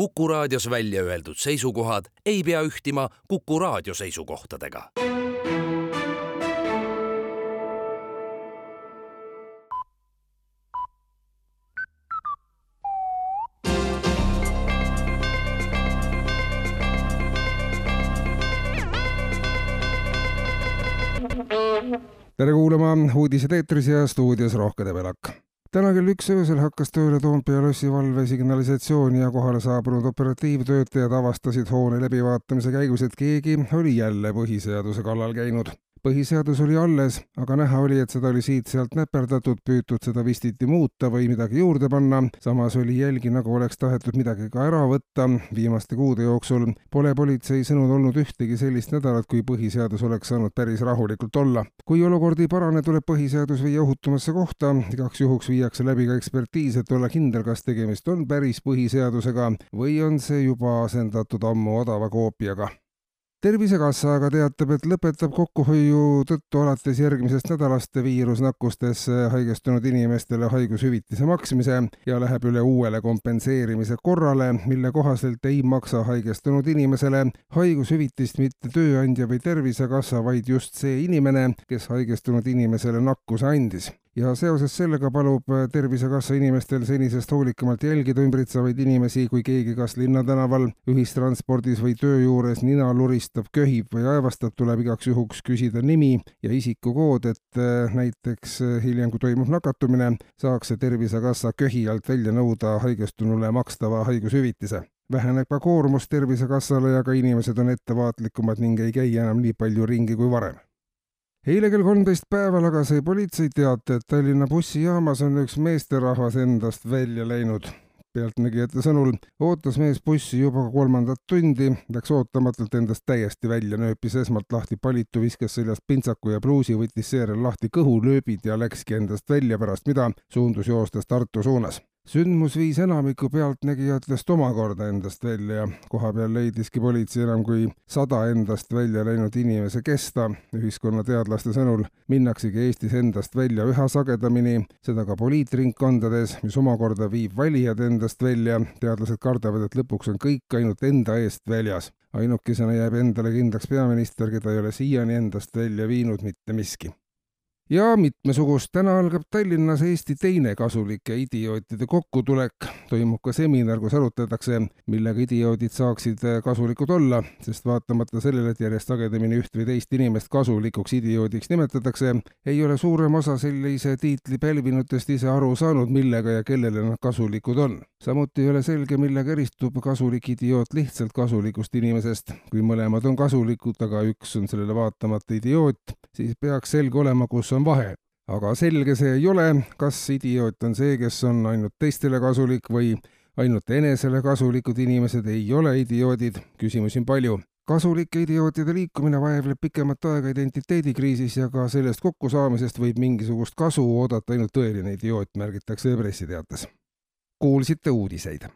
Kuku raadios välja öeldud seisukohad ei pea ühtima Kuku raadio seisukohtadega. tere kuulama, uudised eetris ja stuudios Rohke Debelak täna kell üks öösel hakkas tööle Toompea lossi valve signalisatsioon ja kohale saabunud operatiivtöötajad avastasid hoone läbivaatamise käigus, et keegi oli jälle põhiseaduse kallal käinud põhiseadus oli alles, aga näha oli, et seda oli siit-sealt näperdatud, püütud seda vistiti muuta või midagi juurde panna. samas oli jälgi, nagu oleks tahetud midagi ka ära võtta. viimaste kuude jooksul pole politsei sõnul olnud ühtegi sellist nädalat, kui põhiseadus oleks saanud päris rahulikult olla. kui olukord ei parane, tuleb põhiseadus viia ohutumasse kohta. igaks juhuks viiakse läbi ka ekspertiis, et olla kindel, kas tegemist on päris põhiseadusega või on see juba asendatud ammu odava koopiaga tervisekassa aga teatab, et lõpetab kokkuhoiu tõttu alates järgmisest nädalast viirusnakkustesse haigestunud inimestele haigushüvitise maksmise ja läheb üle uuele kompenseerimise korrale, mille kohaselt ei maksa haigestunud inimesele haigushüvitist mitte tööandja või Tervisekassa, vaid just see inimene, kes haigestunud inimesele nakkuse andis ja seoses sellega palub äh, Tervisekassa inimestel senisest hoolikamalt jälgida ümbritsevaid inimesi, kui keegi kas linnatänaval, ühistranspordis või töö juures nina luristab, köhib või aevastab, tuleb igaks juhuks küsida nimi ja isikukood, et äh, näiteks äh, hiljem, kui toimub nakatumine, saaks Tervisekassa köhi alt välja nõuda haigestunule makstava haigushüvitise. Väheneb ka koormus Tervisekassale ja ka inimesed on ettevaatlikumad ning ei käi enam nii palju ringi kui varem eile kell kolmteist päeval aga sai politsei teate, et Tallinna bussijaamas on üks meesterahvas endast välja läinud. pealtnägijate sõnul ootas mees bussi juba kolmandat tundi, läks ootamatult endast täiesti välja, nööpis esmalt lahti palitu, viskas seljast pintsaku ja pluusi, võttis seejärel lahti kõhulööbid ja läkski endast välja, pärast mida suundus joostes Tartu suunas sündmus viis enamiku pealtnägijatest omakorda endast välja ja kohapeal leidiski politsei enam kui sada endast välja läinud inimese kesta. ühiskonnateadlaste sõnul minnaksegi Eestis endast välja üha sagedamini, seda ka poliitringkondades, mis omakorda viib valijad endast välja. teadlased kardavad, et lõpuks on kõik ainult enda eest väljas. ainukesena jääb endale kindlaks peaminister, keda ei ole siiani endast välja viinud mitte miski ja mitmesugust. täna algab Tallinnas Eesti teine kasulike idiootide kokkutulek. toimub ka seminar, kus arutatakse, millega idioodid saaksid kasulikud olla, sest vaatamata sellele, et järjest sagedamini üht või teist inimest kasulikuks idioodiks nimetatakse, ei ole suurem osa sellise tiitli pälvinutest ise aru saanud, millega ja kellele nad kasulikud on. samuti ei ole selge, millega eristub kasulik idioot lihtsalt kasulikust inimesest. kui mõlemad on kasulikud, aga üks on sellele vaatamata idioot, siis peaks selge olema, kus on on vahe. aga selge see ei ole, kas idioot on see, kes on ainult teistele kasulik või ainult enesele kasulikud inimesed ei ole idioodid, küsimusi on palju. kasulike idiootide liikumine vaevleb pikemat aega identiteedikriisis ja ka sellest kokkusaamisest võib mingisugust kasu oodata ainult tõeline idioot, märgitakse pressiteates. kuulsite uudiseid